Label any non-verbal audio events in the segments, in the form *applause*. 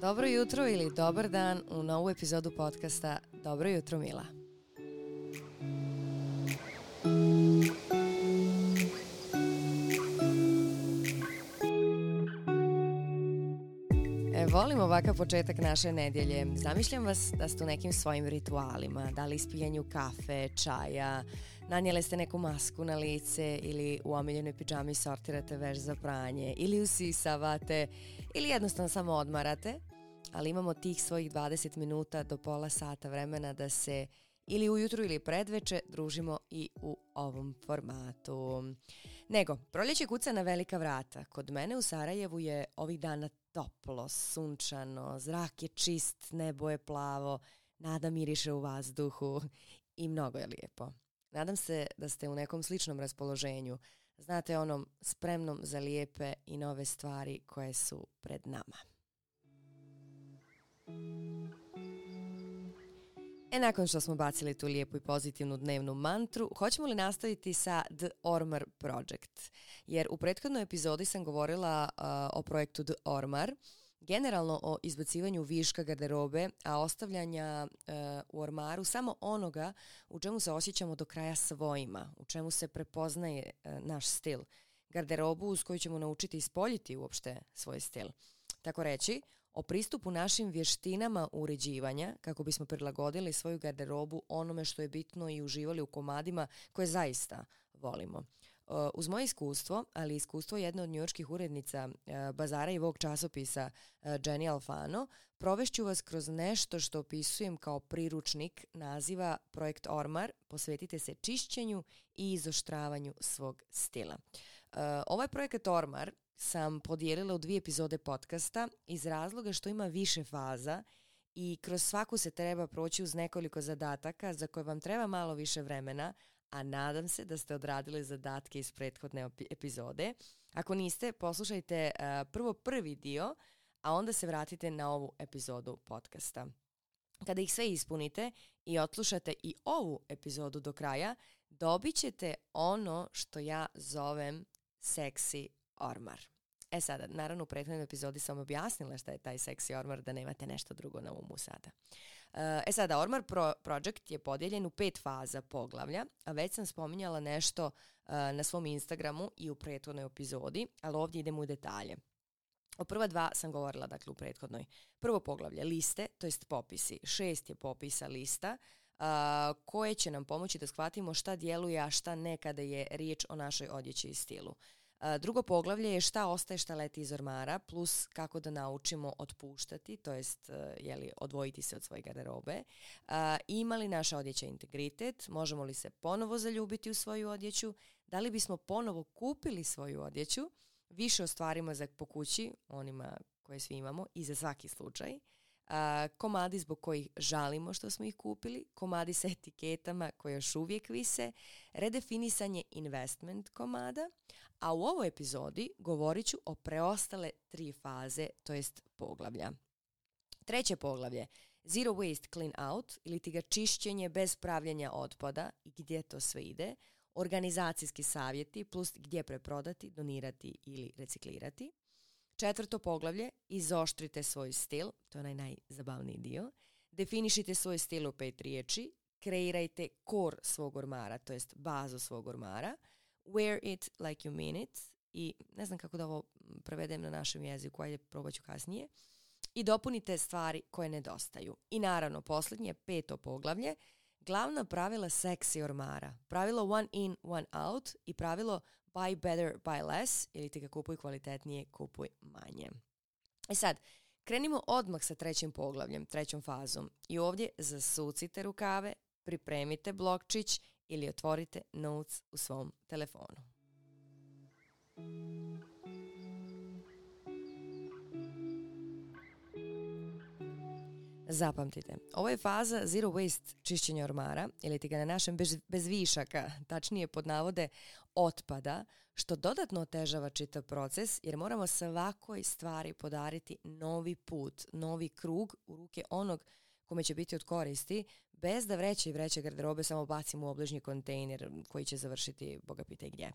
Dobro jutro ili dobar dan u novu epizodu podcasta Dobro jutro Mila. ovakav početak naše nedjelje. Zamišljam vas da ste u nekim svojim ritualima, da li ispijanju kafe, čaja, nanijele ste neku masku na lice ili u omiljenoj pidžami sortirate veš za pranje ili usisavate ili jednostavno samo odmarate, ali imamo tih svojih 20 minuta do pola sata vremena da se ili ujutru ili predveče družimo i u ovom formatu. Nego, proljeće kuca na velika vrata. Kod mene u Sarajevu je ovih dana toplo, sunčano, zrak je čist, nebo je plavo, nada miriše u vazduhu i mnogo je lijepo. Nadam se da ste u nekom sličnom raspoloženju, znate onom spremnom za lijepe i nove stvari koje su pred nama. E nakon što smo bacili tu lijepu i pozitivnu dnevnu mantru, hoćemo li nastaviti sa The Ormar Project? Jer u prethodnoj epizodi sam govorila o projektu The Ormar, generalno o izbacivanju viška garderobe, a ostavljanja e, u ormaru samo onoga u čemu se osjećamo do kraja svojima, u čemu se prepoznaje e, naš stil. Garderobu uz koju ćemo naučiti ispoljiti uopšte svoj stil. Tako reći, o pristupu našim vještinama uređivanja kako bismo prilagodili svoju garderobu onome što je bitno i uživali u komadima koje zaista volimo. E, uz moje iskustvo, ali iskustvo jedne od njujorskih urednica e, bazara i ovog časopisa e, Jenny Alfano, provešću vas kroz nešto što opisujem kao priručnik naziva Projekt Ormar, posvetite se čišćenju i izoštravanju svog stila. Ovaj Projekt Ormar sam podijelila u dvije epizode podcasta iz razloga što ima više faza i kroz svaku se treba proći uz nekoliko zadataka za koje vam treba malo više vremena, a nadam se da ste odradili zadatke iz prethodne epizode. Ako niste, poslušajte e, prvo prvi dio, a onda se vratite na ovu epizodu podcasta. Kada ih sve ispunite i odslušate i ovu epizodu do kraja, dobit ćete ono što ja zovem seksi ormar. E sada, naravno u prethodnoj epizodi sam objasnila šta je taj seksi ormar, da nemate nešto drugo na umu sada. E, e sada, Ormar projekt Project je podijeljen u pet faza poglavlja, a već sam spominjala nešto e, na svom Instagramu i u prethodnoj epizodi, ali ovdje idemo u detalje. O prva dva sam govorila dakle u prethodnoj. Prvo poglavlje liste, to jest popisi. Šest je popisa lista e, koje će nam pomoći da shvatimo šta djeluje, a šta ne kada je riječ o našoj odjeći i stilu. Drugo poglavlje je šta ostaje šta leti iz ormara, plus kako da naučimo otpuštati, to jest e, jeli, odvojiti se od svoje garderobe. Ima li naša odjeća integritet? Možemo li se ponovo zaljubiti u svoju odjeću? Da li bismo ponovo kupili svoju odjeću? Više ostvarimo za po kući, onima koje svi imamo i za svaki slučaj komadi zbog kojih žalimo što smo ih kupili, komadi sa etiketama koje još uvijek vise, redefinisanje investment komada, a u ovoj epizodi govorit ću o preostale tri faze, to jest poglavlja. Treće poglavlje, Zero Waste Clean Out ili ti ga čišćenje bez pravljanja otpada i gdje to sve ide, organizacijski savjeti plus gdje preprodati, donirati ili reciklirati. Četvrto poglavlje, izoštrite svoj stil, to je onaj najzabavniji dio. Definišite svoj stil u pet riječi, kreirajte kor svog ormara, to jest bazu svog ormara. Wear it like you mean it. I ne znam kako da ovo prevedem na našem jeziku, ajde probat ću kasnije. I dopunite stvari koje nedostaju. I naravno, posljednje, peto poglavlje, glavna pravila seksi ormara. Pravilo one in, one out i pravilo buy better, buy less ili ti ga kupuj kvalitetnije, kupuj manje. I e sad, krenimo odmah sa trećim poglavljem, trećom fazom i ovdje zasucite rukave, pripremite blokčić ili otvorite notes u svom telefonu. Zapamtite, ovo je faza zero waste čišćenja ormara ili ti ga na našem bez, višaka, tačnije pod navode otpada, što dodatno otežava čitav proces jer moramo svakoj stvari podariti novi put, novi krug u ruke onog kome će biti od koristi, bez da vreće i vreće garderobe samo bacimo u obližnji kontejner koji će završiti, boga i gdje.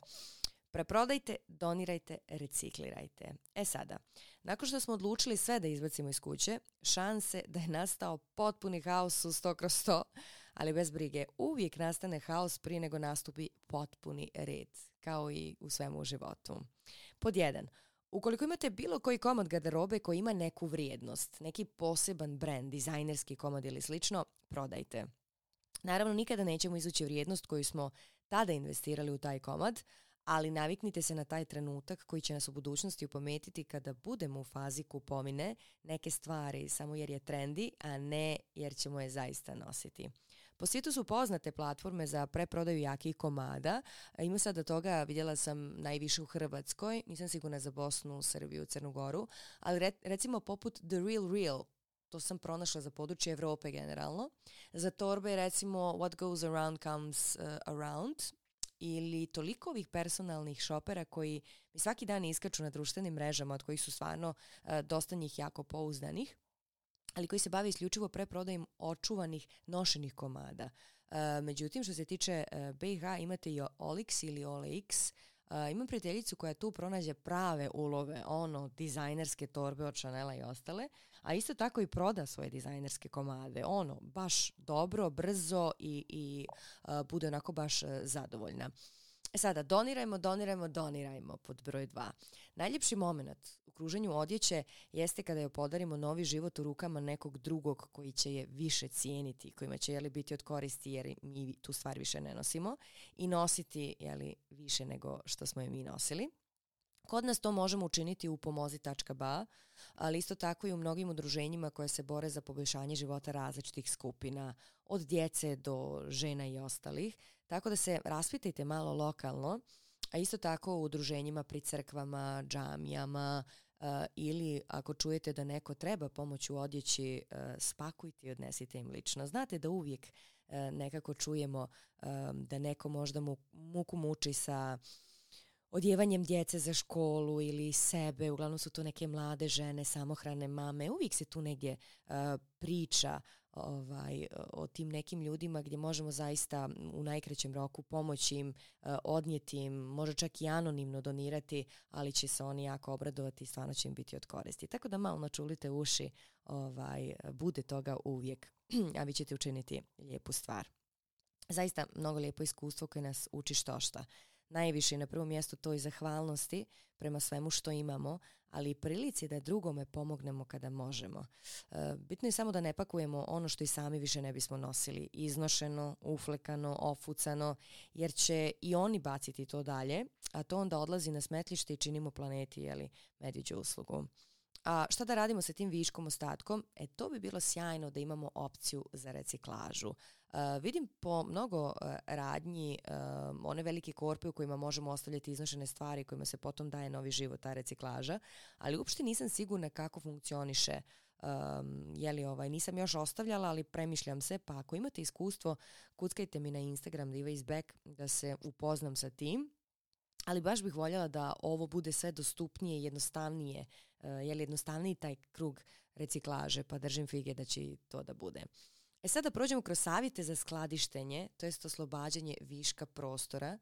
Preprodajte, donirajte, reciklirajte. E sada, nakon što smo odlučili sve da izbacimo iz kuće, šanse da je nastao potpuni haos u 100 kroz 100, ali bez brige, uvijek nastane haos prije nego nastupi potpuni red, kao i u svemu životu. Pod jedan, Ukoliko imate bilo koji komad garderobe koji ima neku vrijednost, neki poseban brand, dizajnerski komad ili slično, prodajte. Naravno, nikada nećemo izući vrijednost koju smo tada investirali u taj komad, ali naviknite se na taj trenutak koji će nas u budućnosti upometiti kada budemo u fazi kupovine neke stvari samo jer je trendi, a ne jer ćemo je zaista nositi. Po svijetu su poznate platforme za preprodaju jakih komada. Ima sada do toga, vidjela sam najviše u Hrvatskoj, nisam sigurna za Bosnu, Srbiju, Crnu Goru, ali recimo poput The Real Real, to sam pronašla za područje Europe generalno. Za torbe recimo What goes around comes eh, around, ili toliko ovih personalnih šopera koji mi svaki dan iskaču na društvenim mrežama od kojih su stvarno e, dosta njih jako pouzdanih ali koji se bave isključivo preprodajem očuvanih nošenih komada. E, međutim, što se tiče e, BH imate i OLX ili OLX, imam prijateljicu koja tu pronađe prave ulove, ono, dizajnerske torbe od Chanela i ostale, a isto tako i proda svoje dizajnerske komade. Ono, baš dobro, brzo i, i bude onako baš e, zadovoljna. E sada, donirajmo, donirajmo, donirajmo pod broj dva. Najljepši moment pruženju odjeće jeste kada joj podarimo novi život u rukama nekog drugog koji će je više cijeniti, kojima će jeli, biti od koristi jer mi tu stvar više ne nosimo i nositi jeli, više nego što smo je mi nosili. Kod nas to možemo učiniti u pomozi.ba, ali isto tako i u mnogim udruženjima koje se bore za poboljšanje života različitih skupina, od djece do žena i ostalih, tako da se raspitajte malo lokalno, a isto tako u udruženjima pri crkvama, džamijama, Eh, ili ako čujete da neko treba pomoć u odjeći, eh, spakujte i odnesite im lično. Znate da uvijek eh, nekako čujemo da neko možda muku muči sa odjevanjem djece za školu ili sebe, uglavnom su to neke mlade žene, samohrane mame, uvijek se tu negdje priča ovaj, e, o tim nekim ljudima gdje možemo zaista u najkrećem roku pomoći im, e, odnijeti im, možda čak i anonimno donirati, ali će se oni jako obradovati i stvarno će im biti od koristi. Tako da malo načulite uši, ovaj, bude toga uvijek, *clears throat* a vi ćete učiniti lijepu stvar. Zaista mnogo lijepo iskustvo koje nas uči što šta najviše na prvom mjestu toj zahvalnosti prema svemu što imamo, ali i prilici da drugome pomognemo kada možemo. E, bitno je samo da ne pakujemo ono što i sami više ne bismo nosili, iznošeno, uflekano, ofucano, jer će i oni baciti to dalje, a to onda odlazi na smetlište i činimo planeti, jeli, medviđu uslugu. A šta da radimo sa tim viškom ostatkom? E to bi bilo sjajno da imamo opciju za reciklažu. Eh, vidim po mnogo eh, radnji eh, one velike korpe u kojima možemo ostavljati iznošene stvari kojima se potom daje novi život, ta reciklaža, ali uopšte nisam sigurna kako funkcioniše um, li ovaj, nisam još ostavljala, ali premišljam se, pa ako imate iskustvo, kuckajte mi na Instagram Diva is back da se upoznam sa tim, ali baš bih voljela da ovo bude sve dostupnije i jednostavnije, li jednostavniji taj krug reciklaže, pa držim fige da će to da bude. E sada prođemo kroz savjete za skladištenje, to jest oslobađanje viška prostora,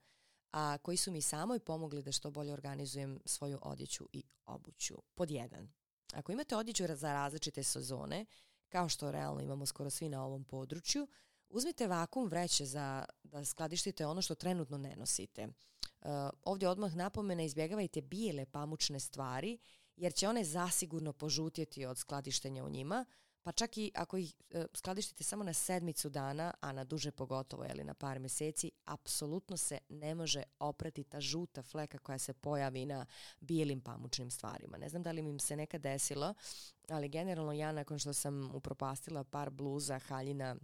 a koji su mi samoj pomogli da što bolje organizujem svoju odjeću i obuću. Pod jedan. Ako imate odjeću za različite sezone, kao što realno imamo skoro svi na ovom području, uzmite vakum vreće za da skladištite ono što trenutno ne nosite. E, ovdje odmah napomena izbjegavajte bijele pamučne stvari jer će one zasigurno požutjeti od skladištenja u njima, pa čak i ako ih e, skladištite samo na sedmicu dana, a na duže pogotovo ili na par mjeseci, apsolutno se ne može oprati ta žuta fleka koja se pojavi na bijelim pamučnim stvarima. Ne znam da li mi se nekad desilo, ali generalno ja nakon što sam upropastila par bluza, haljina,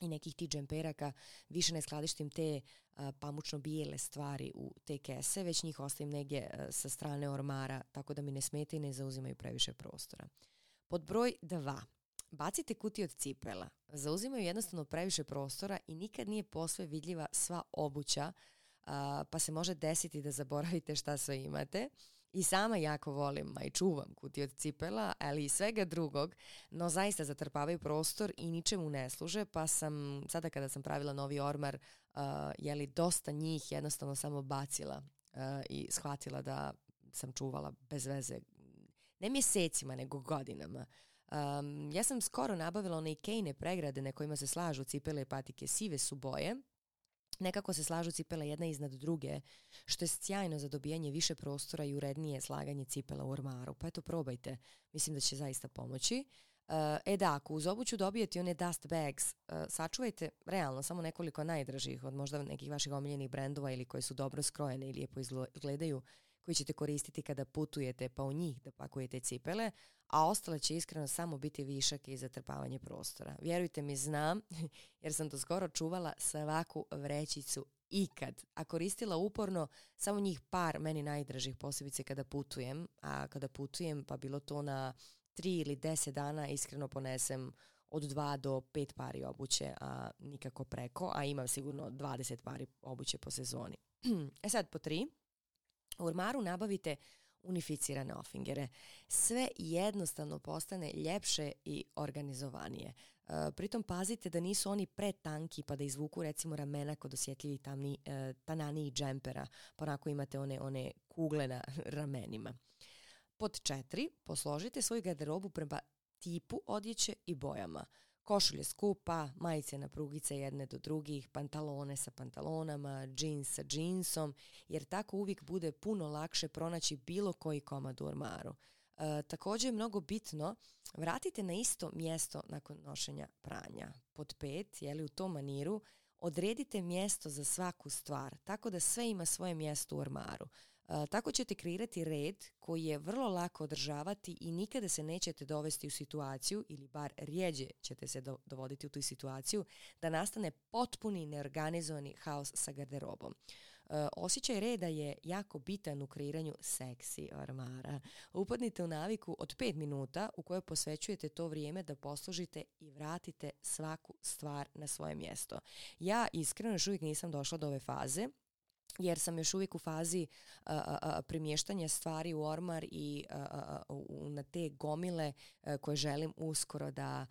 i nekih ti džemperaka, više ne skladištim te e, pamučno bijele stvari u te kese, već njih ostavim negdje e, sa strane ormara, tako da mi ne smete i ne zauzimaju previše prostora. Pod broj dva. Bacite kutije od cipela. Zauzimaju jednostavno previše prostora i nikad nije posve vidljiva sva obuća, pa se može desiti da zaboravite šta sve imate. I sama jako volim, a i čuvam kutiju od cipela, ali i svega drugog, no zaista zatrpavaju prostor i ničemu ne služe, pa sam sada kada sam pravila novi ormar, jeli dosta njih jednostavno samo bacila i shvatila da sam čuvala bez veze ne mjesecima, nego godinama ja sam skoro nabavila one Ikejne pregrade na kojima se slažu cipele i patike. Sive su boje. Nekako se slažu cipele jedna iznad druge, što je sjajno za dobijanje više prostora i urednije slaganje cipela u ormaru. Pa eto, probajte. Mislim da će zaista pomoći. e da, ako uz obuću dobijete one dust bags, sačuvajte realno samo nekoliko najdražih od možda nekih vaših omiljenih brendova ili koje su dobro skrojene i lijepo izgledaju koji ćete koristiti kada putujete pa u njih da pakujete cipele, a ostale će iskreno samo biti višak i zatrpavanje prostora. Vjerujte mi, znam, *laughs* jer sam to skoro čuvala svaku vrećicu ikad, a koristila uporno samo njih par meni najdražih, posebice kada putujem, a kada putujem pa bilo to na tri ili deset dana iskreno ponesem od dva do pet pari obuće, a nikako preko, a imam sigurno 20 pari obuće po sezoni. *clears throat* e sad po tri, u ormaru nabavite unificirane ofingere. Sve jednostavno postane ljepše i organizovanije. E, pritom pazite da nisu oni pretanki pa da izvuku recimo ramena kod osjetljivih tamni, e, i džempera, pa onako imate one, one kugle na *laughs* ramenima. Pod četiri, posložite svoju garderobu prema tipu odjeće i bojama košulje skupa, majice na prugice jedne do drugih, pantalone sa pantalonama, džins sa džinsom, jer tako uvijek bude puno lakše pronaći bilo koji komad u ormaru. E, također je mnogo bitno vratite na isto mjesto nakon nošenja pranja. Pod pet, jeli u tom maniru, odredite mjesto za svaku stvar, tako da sve ima svoje mjesto u ormaru. E, tako ćete kreirati red koji je vrlo lako održavati i nikada se nećete dovesti u situaciju ili bar rijeđe ćete se dovoditi u tu situaciju da nastane potpuni neorganizovani haos sa garderobom. E, osjećaj reda je jako bitan u kreiranju seksi ormara. Upadnite u naviku od 5 minuta u kojoj posvećujete to vrijeme da poslužite i vratite svaku stvar na svoje mjesto. Ja iskreno još uvijek nisam došla do ove faze jer sam još uvijek u fazi primještanja stvari u ormar i na te gomile e, koje želim uskoro da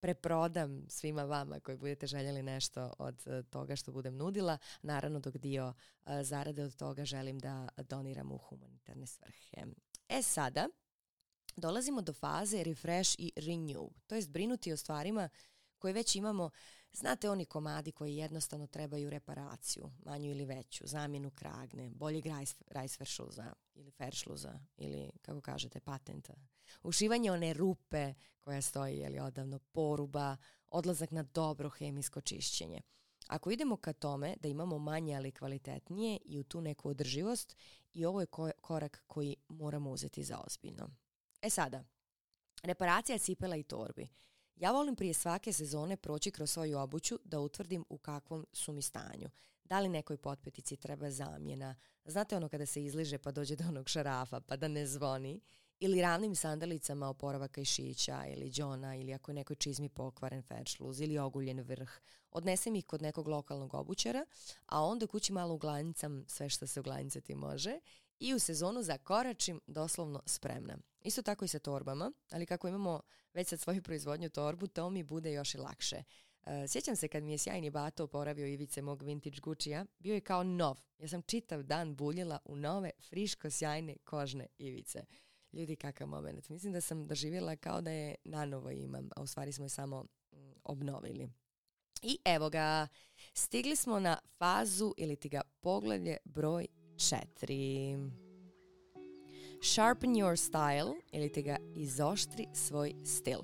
preprodam svima vama koji budete željeli nešto od e, toga što budem nudila. Naravno dok dio e, zarade od toga želim da doniram u humanitarne svrhe. E sada dolazimo do faze refresh i renew, to je brinuti o stvarima koje već imamo Znate oni komadi koji jednostavno trebaju reparaciju, manju ili veću, zamjenu kragne, bolji ili feršluza ili kako kažete patenta. Ušivanje one rupe koja stoji je odavno poruba, odlazak na dobro hemijsko čišćenje. Ako idemo ka tome da imamo manje ali kvalitetnije i u tu neku održivost i ovo je korak koji moramo uzeti za ozbiljno. E sada, reparacija cipela i torbi. Ja volim prije svake sezone proći kroz svoju obuću da utvrdim u kakvom su mi stanju. Da li nekoj potpetici treba zamjena? Znate ono kada se izliže pa dođe do onog šarafa pa da ne zvoni? Ili ravnim sandalicama oporavaka i šića ili džona ili ako je nekoj čizmi pokvaren fečluz, ili oguljen vrh. Odnesem ih kod nekog lokalnog obućara, a onda kući malo uglanjicam sve što se uglanjicati može i u sezonu zakoračim doslovno spremna. Isto tako i sa torbama, ali kako imamo već sad svoju proizvodnju torbu, to mi bude još i lakše. E, sjećam se kad mi je sjajni bato oporavio ivice mog vintage gučija, bio je kao nov. Ja sam čitav dan buljila u nove, friško, sjajne, kožne ivice. Ljudi, kakav moment. Mislim da sam doživjela kao da je nanovo imam, a u stvari smo je samo mm, obnovili. I evo ga, stigli smo na fazu ili ti ga poglavlje broj četiri. Sharpen your style ili ti ga izoštri svoj stil.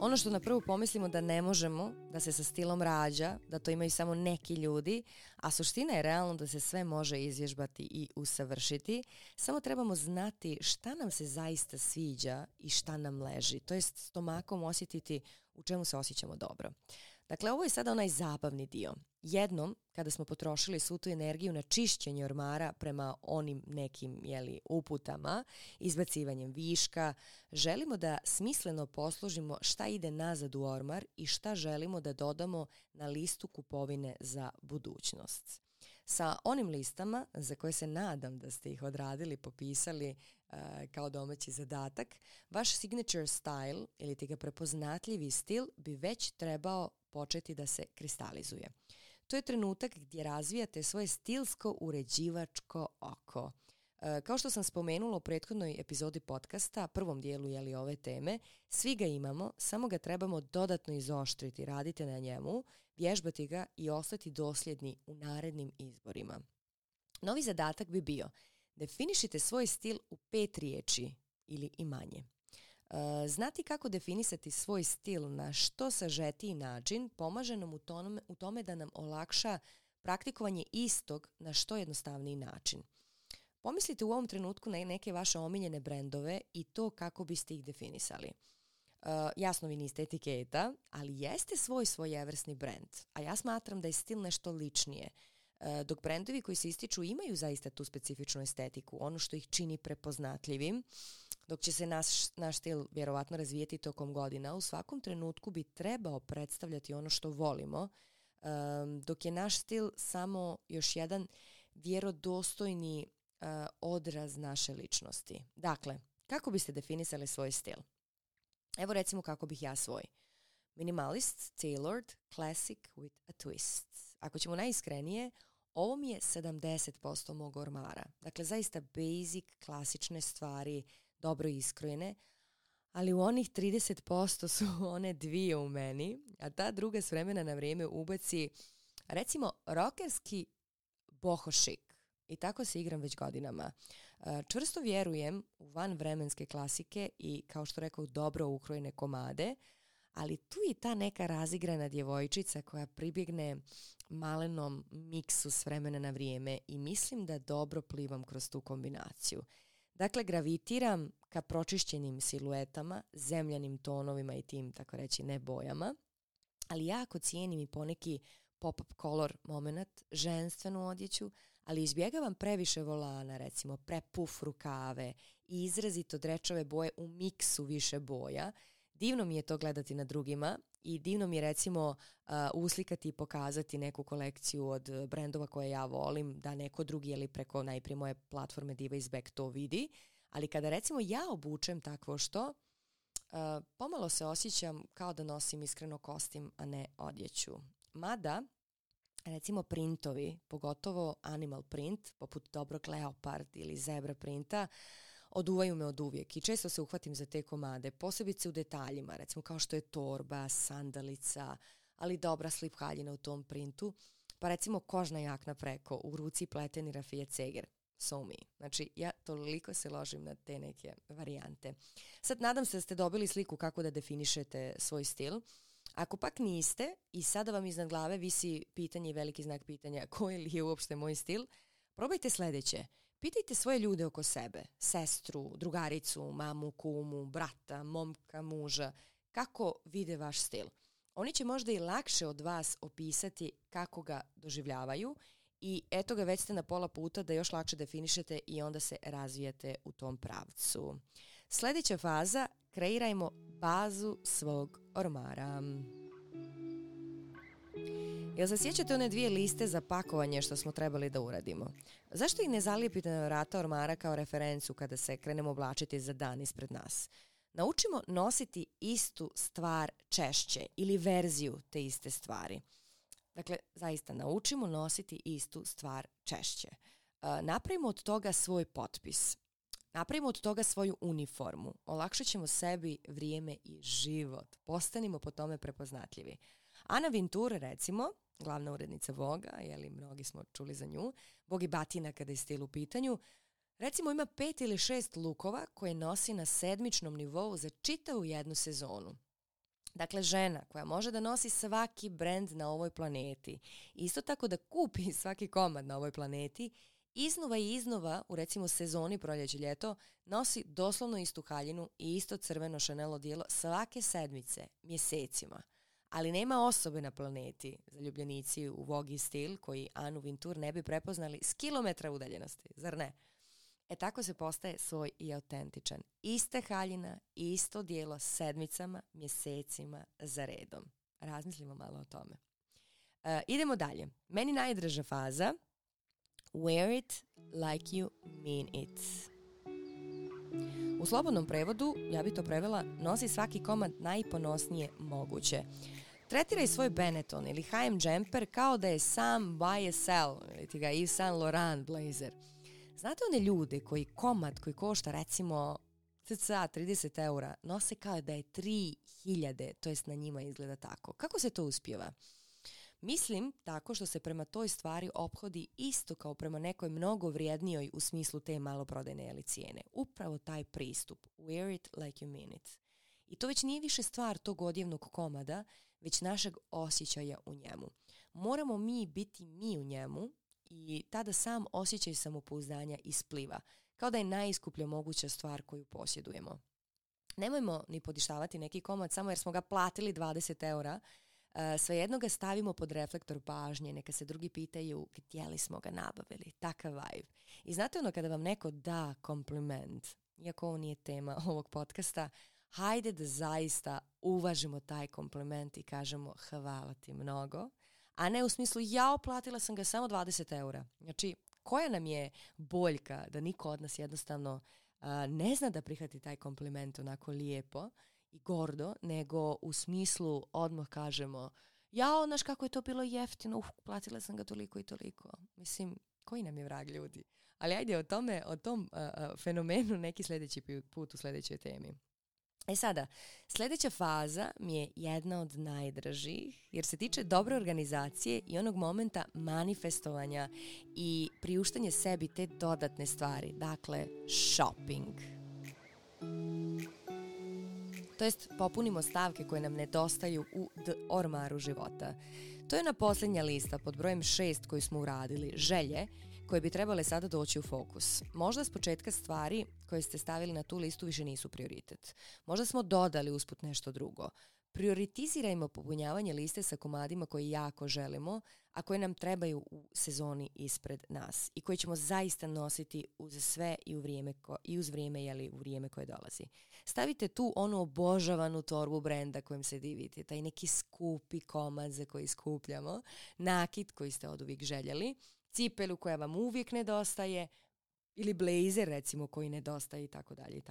Ono što na prvu pomislimo da ne možemo, da se sa stilom rađa, da to imaju samo neki ljudi, a suština je realno da se sve može izvježbati i usavršiti, samo trebamo znati šta nam se zaista sviđa i šta nam leži, to jest stomakom osjetiti u čemu se osjećamo dobro. Dakle, ovo je sada onaj zabavni dio. Jednom, kada smo potrošili svu tu energiju na čišćenje ormara prema onim nekim jeli, uputama, izbacivanjem viška, želimo da smisleno poslužimo šta ide nazad u ormar i šta želimo da dodamo na listu kupovine za budućnost. Sa onim listama za koje se nadam da ste ih odradili, popisali e, kao domaći zadatak, vaš signature style ili ti ga prepoznatljivi stil bi već trebao početi da se kristalizuje. To je trenutak gdje razvijate svoje stilsko uređivačko oko. E, kao što sam spomenula u prethodnoj epizodi podcasta, prvom dijelu jeli, ove teme, svi ga imamo, samo ga trebamo dodatno izoštriti, radite na njemu, vježbati ga i ostati dosljedni u narednim izborima. Novi zadatak bi bio Definišite svoj stil u pet riječi ili i manje. Eh, znati kako definisati svoj stil na što sažetiji način pomaže nam u, tome, da nam olakša praktikovanje istog na što jednostavniji način. Pomislite u ovom trenutku na neke vaše omiljene brendove i to kako biste ih definisali. Eh, jasno vi niste etiketa, ali jeste svoj svojevrsni brend, a ja smatram da je stil nešto ličnije. E, dok brendovi koji se ističu imaju zaista tu specifičnu estetiku, ono što ih čini prepoznatljivim, dok će se naš, naš stil vjerovatno razvijeti tokom godina, u svakom trenutku bi trebao predstavljati ono što volimo, dok je naš stil samo još jedan vjerodostojni e, odraz naše ličnosti. Dakle, kako biste definisali svoj stil? Evo recimo kako bih ja svoj. Minimalist, tailored, classic with a twist ako ćemo najiskrenije, ovo mi je 70% mog ormara. Dakle, zaista basic, klasične stvari, dobro iskrojene, ali u onih 30% su *laughs* one dvije u meni, a ta druga s vremena na vrijeme ubaci, recimo, rokerski bohošik. I tako se igram već godinama. E, čvrsto vjerujem u van vremenske klasike i, kao što rekao, dobro ukrojene komade – ali tu je ta neka razigrana djevojčica koja pribjegne malenom miksu s vremena na vrijeme i mislim da dobro plivam kroz tu kombinaciju. Dakle, gravitiram ka pročišćenim siluetama, zemljanim tonovima i tim, tako reći, ne bojama, ali jako cijenim i poneki pop-up color moment, ženstvenu odjeću, ali izbjegavam previše volana, recimo prepuf rukave i izrazito drečove boje u miksu više boja, divno mi je to gledati na drugima i divno mi je recimo uh, uslikati i pokazati neku kolekciju od brendova koje ja volim da neko drugi ili preko najprije moje platforme Diva is Back to vidi, ali kada recimo ja obučem takvo što, uh, pomalo se osjećam kao da nosim iskreno kostim, a ne odjeću. Mada, recimo printovi, pogotovo animal print, poput dobrog leopard ili zebra printa, oduvaju me od uvijek i često se uhvatim za te komade, posebice u detaljima, recimo kao što je torba, sandalica, ali dobra slip haljina u tom printu, pa recimo kožna jakna preko, u ruci pleteni Rafija Ceger. So me. Znači, ja toliko se ložim na te neke varijante. Sad, nadam se da ste dobili sliku kako da definišete svoj stil. Ako pak niste i sada vam iznad glave visi pitanje i veliki znak pitanja *laughs* koji li je uopšte moj stil, probajte sljedeće. Pitajte svoje ljude oko sebe, sestru, drugaricu, mamu, kumu, brata, momka, muža, kako vide vaš stil. Oni će možda i lakše od vas opisati kako ga doživljavaju i eto ga već ste na pola puta da još lakše definišete i onda se razvijate u tom pravcu. Sljedeća faza, kreirajmo bazu svog ormara. Jel se sjećate one dvije liste za pakovanje što smo trebali da uradimo? Zašto ih ne zalijepite na vrata ormara kao referencu kada se krenemo oblačiti za dan ispred nas? Naučimo nositi istu stvar češće ili verziju te iste stvari. Dakle, zaista naučimo nositi istu stvar češće. E, napravimo od toga svoj potpis. Napravimo od toga svoju uniformu. Olakšat ćemo sebi vrijeme i život. Postanimo po tome prepoznatljivi. Ana Vintur, recimo, glavna urednica Voga, jeli mnogi smo čuli za nju, Bogi Batina kada je stil u pitanju, recimo ima pet ili šest lukova koje nosi na sedmičnom nivou za čitavu jednu sezonu. Dakle, žena koja može da nosi svaki brand na ovoj planeti, isto tako da kupi *laughs* svaki komad na ovoj planeti, iznova i iznova u recimo sezoni proljeće ljeto nosi doslovno istu haljinu i isto crveno šanelo dijelo svake sedmice, mjesecima – ali nema osobe na planeti, zaljubljenici u vogi stil, koji Anu Vintur ne bi prepoznali s kilometra udaljenosti, zar ne? E tako se postaje svoj i autentičan. Iste haljina, isto dijelo sedmicama, mjesecima za redom. Razmislimo malo o tome. E, idemo dalje. Meni najdraža faza Wear it like you mean it. U slobodnom prevodu, ja bi to prevela, nosi svaki komad najponosnije moguće. Tretiraj svoj Benetton ili H&M džemper kao da je sam YSL ili ti ga Yves Saint Laurent blazer. Znate one ljude koji komad koji košta recimo cca 30 eura nose kao da je 3000, to jest na njima izgleda tako. Kako se to uspjeva? Mislim tako što se prema toj stvari ophodi isto kao prema nekoj mnogo vrijednijoj u smislu te maloprodajne ili cijene. Upravo taj pristup, wear it like you mean it. I to već nije više stvar tog odjevnog komada, već našeg osjećaja u njemu. Moramo mi biti mi u njemu i tada sam osjećaj samopouzdanja ispliva, kao da je najiskuplja moguća stvar koju posjedujemo. Nemojmo ni podištavati neki komad samo jer smo ga platili 20 eura, e, svejedno ga stavimo pod reflektor pažnje, neka se drugi pitaju gdje li smo ga nabavili, takav vibe. I znate ono kada vam neko da kompliment, iako ovo nije tema ovog podcasta, hajde da zaista uvažimo taj kompliment i kažemo hvala ti mnogo, a ne u smislu ja oplatila sam ga samo 20 eura. Znači, koja nam je boljka da niko od nas jednostavno ne zna da prihvati taj kompliment onako lijepo i gordo, nego u smislu odmah kažemo ja onaš kako je to bilo jeftino, uh, platila sam ga toliko i toliko. Mislim, koji nam je vrag ljudi? Ali ajde o tome, o tom fenomenu neki sljedeći put u sljedećoj temi. E sada, sljedeća faza mi je jedna od najdražih jer se tiče dobre organizacije i onog momenta manifestovanja i priuštanje sebi te dodatne stvari, dakle shopping. To jest popunimo stavke koje nam nedostaju u d ormaru života. To je na posljednja lista pod brojem šest koju smo uradili, želje, koje bi trebale sada doći u fokus. Možda s početka stvari koje ste stavili na tu listu više nisu prioritet. Možda smo dodali usput nešto drugo. Prioritizirajmo popunjavanje liste sa komadima koje jako želimo, a koje nam trebaju u sezoni ispred nas i koje ćemo zaista nositi uz sve i, u vrijeme i uz vrijeme, jeli, u vrijeme koje dolazi. Stavite tu onu obožavanu torbu brenda kojim se divite, taj neki skupi komad za koji skupljamo, nakit koji ste od uvijek željeli cipelu koja vam uvijek nedostaje, ili blazer recimo koji nedostaje i tako dalje i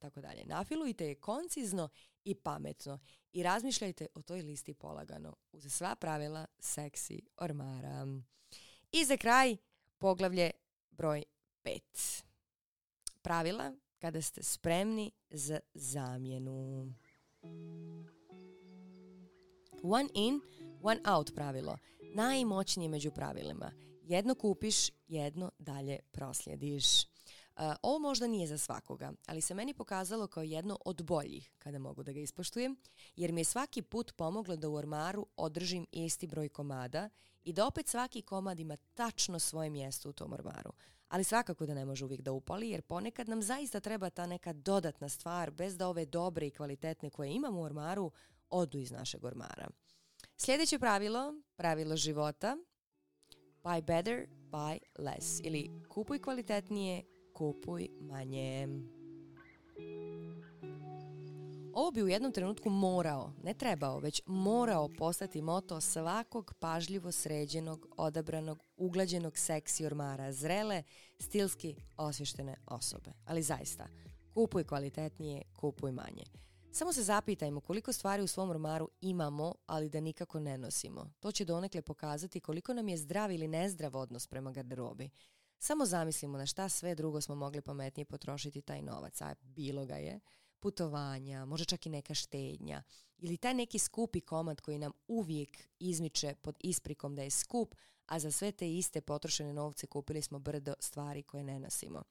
tako dalje. Nafilujte je koncizno i pametno i razmišljajte o toj listi polagano uz sva pravila seksi ormara. I za kraj poglavlje broj 5. Pravila kada ste spremni za zamjenu. One in, one out pravilo. Najmoćnije među pravilima – jedno kupiš, jedno dalje proslijediš. E, ovo možda nije za svakoga, ali se meni pokazalo kao jedno od boljih, kada mogu da ga ispoštujem, jer mi je svaki put pomoglo da u ormaru održim isti broj komada i da opet svaki komad ima tačno svoje mjesto u tom ormaru. Ali svakako da ne može uvijek da upali, jer ponekad nam zaista treba ta neka dodatna stvar, bez da ove dobre i kvalitetne koje imamo u ormaru odu iz našeg ormara. Sljedeće pravilo, pravilo života, Buy better, buy less. Ili kupuj kvalitetnije, kupuj manje. Ovo bi u jednom trenutku morao, ne trebao, već morao postati moto svakog pažljivo sređenog, odabranog, uglađenog seksi ormara, zrele, stilski osvještene osobe. Ali zaista, kupuj kvalitetnije, kupuj manje. Samo se zapitajmo koliko stvari u svom ormaru imamo, ali da nikako ne nosimo. To će donekle pokazati koliko nam je zdrav ili nezdrav odnos prema garderobi. Samo zamislimo na šta sve drugo smo mogli pametnije potrošiti taj novac, a bilo ga je. Putovanja, možda čak i neka štednja. Ili taj neki skupi komad koji nam uvijek izmiče pod isprikom da je skup, a za sve te iste potrošene novce kupili smo brdo stvari koje ne nosimo.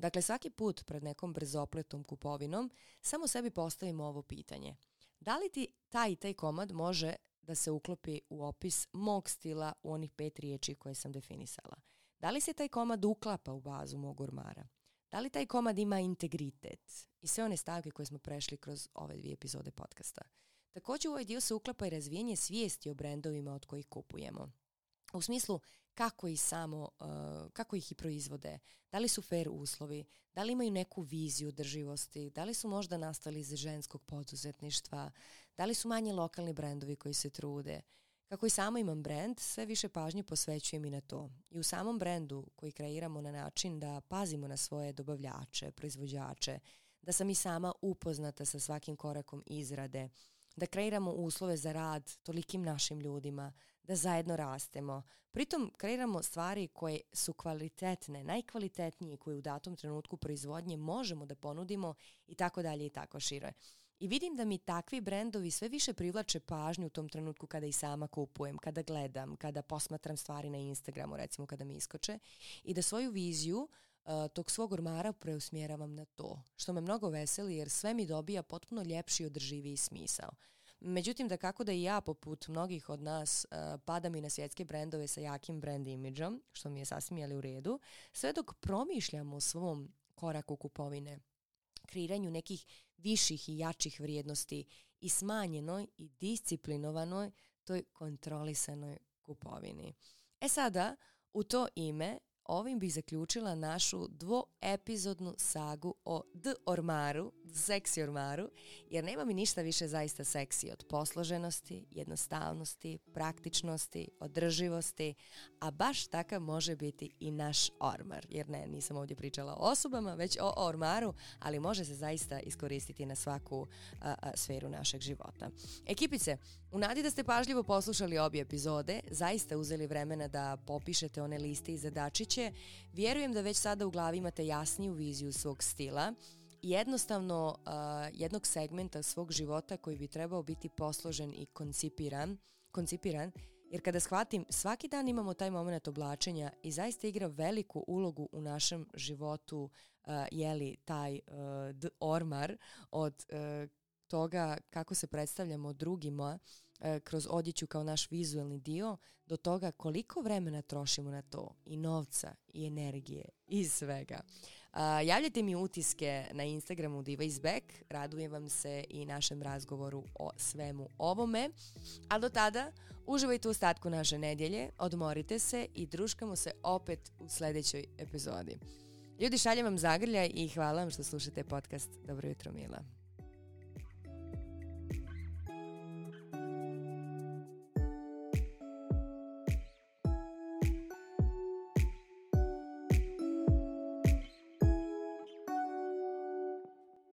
Dakle, svaki put pred nekom brzopletom kupovinom samo sebi postavimo ovo pitanje. Da li ti taj i taj komad može da se uklopi u opis mog stila u onih pet riječi koje sam definisala? Da li se taj komad uklapa u bazu mog urmara? Da li taj komad ima integritet? I sve one stavke koje smo prešli kroz ove dvije epizode podcasta. Također u ovaj dio se uklapa i razvijenje svijesti o brendovima od kojih kupujemo u smislu kako ih samo, eh, kako ih i proizvode, da li su fair uslovi, da li imaju neku viziju drživosti, da li su možda nastali iz ženskog poduzetništva, da li su manje lokalni brendovi koji se trude. Kako i samo imam brend, sve više pažnje posvećujem i na to. I u samom brendu koji kreiramo na način da pazimo na svoje dobavljače, proizvođače, da sam i sama upoznata sa svakim korakom izrade, da kreiramo uslove za rad tolikim našim ljudima, da zajedno rastemo. Pritom kreiramo stvari koje su kvalitetne, najkvalitetnije koje u datom trenutku proizvodnje možemo da ponudimo i tako dalje i tako šire. I vidim da mi takvi brendovi sve više privlače pažnju u tom trenutku kada i sama kupujem, kada gledam, kada posmatram stvari na Instagramu, recimo kada mi iskoče, i da svoju viziju e, tog svog ormara preusmjeravam na to, što me mnogo veseli jer sve mi dobija potpuno ljepši i održiviji smisao. Međutim, da kako da i ja poput mnogih od nas e, padam i na svjetske brendove sa jakim brand imidžom, što mi je sasvim jeli u redu, sve dok promišljam o svom koraku kupovine, kreiranju nekih viših i jačih vrijednosti i smanjenoj i disciplinovanoj toj kontrolisanoj kupovini. E sada, u to ime Ovim bih zaključila našu dvoepizodnu sagu o D ormaru, seksi ormaru, jer nema mi ništa više zaista seksi od posloženosti, jednostavnosti, praktičnosti, održivosti, a baš takav može biti i naš ormar. Jer ne, nisam ovdje pričala o osobama, već o ormaru, ali može se zaista iskoristiti na svaku sferu našeg života. Ekipice, u nadi da ste pažljivo poslušali obje epizode, zaista uzeli vremena da popišete one liste i zadačići, drugačije, vjerujem da već sada u glavi imate jasniju viziju svog stila i jednostavno uh, jednog segmenta svog života koji bi trebao biti posložen i koncipiran, koncipiran jer kada shvatim, svaki dan imamo taj moment oblačenja i zaista igra veliku ulogu u našem životu, uh, jeli taj uh, ormar od uh, toga kako se predstavljamo drugima E, kroz odjeću kao naš vizualni dio do toga koliko vremena trošimo na to i novca i energije i svega. A, javljajte mi utiske na Instagramu Diva is Back. Radujem vam se i našem razgovoru o svemu ovome. A do tada uživajte u ostatku naše nedjelje, odmorite se i druškamo se opet u sljedećoj epizodi. Ljudi, šaljem vam zagrlja i hvala vam što slušate podcast. Dobro jutro, Mila.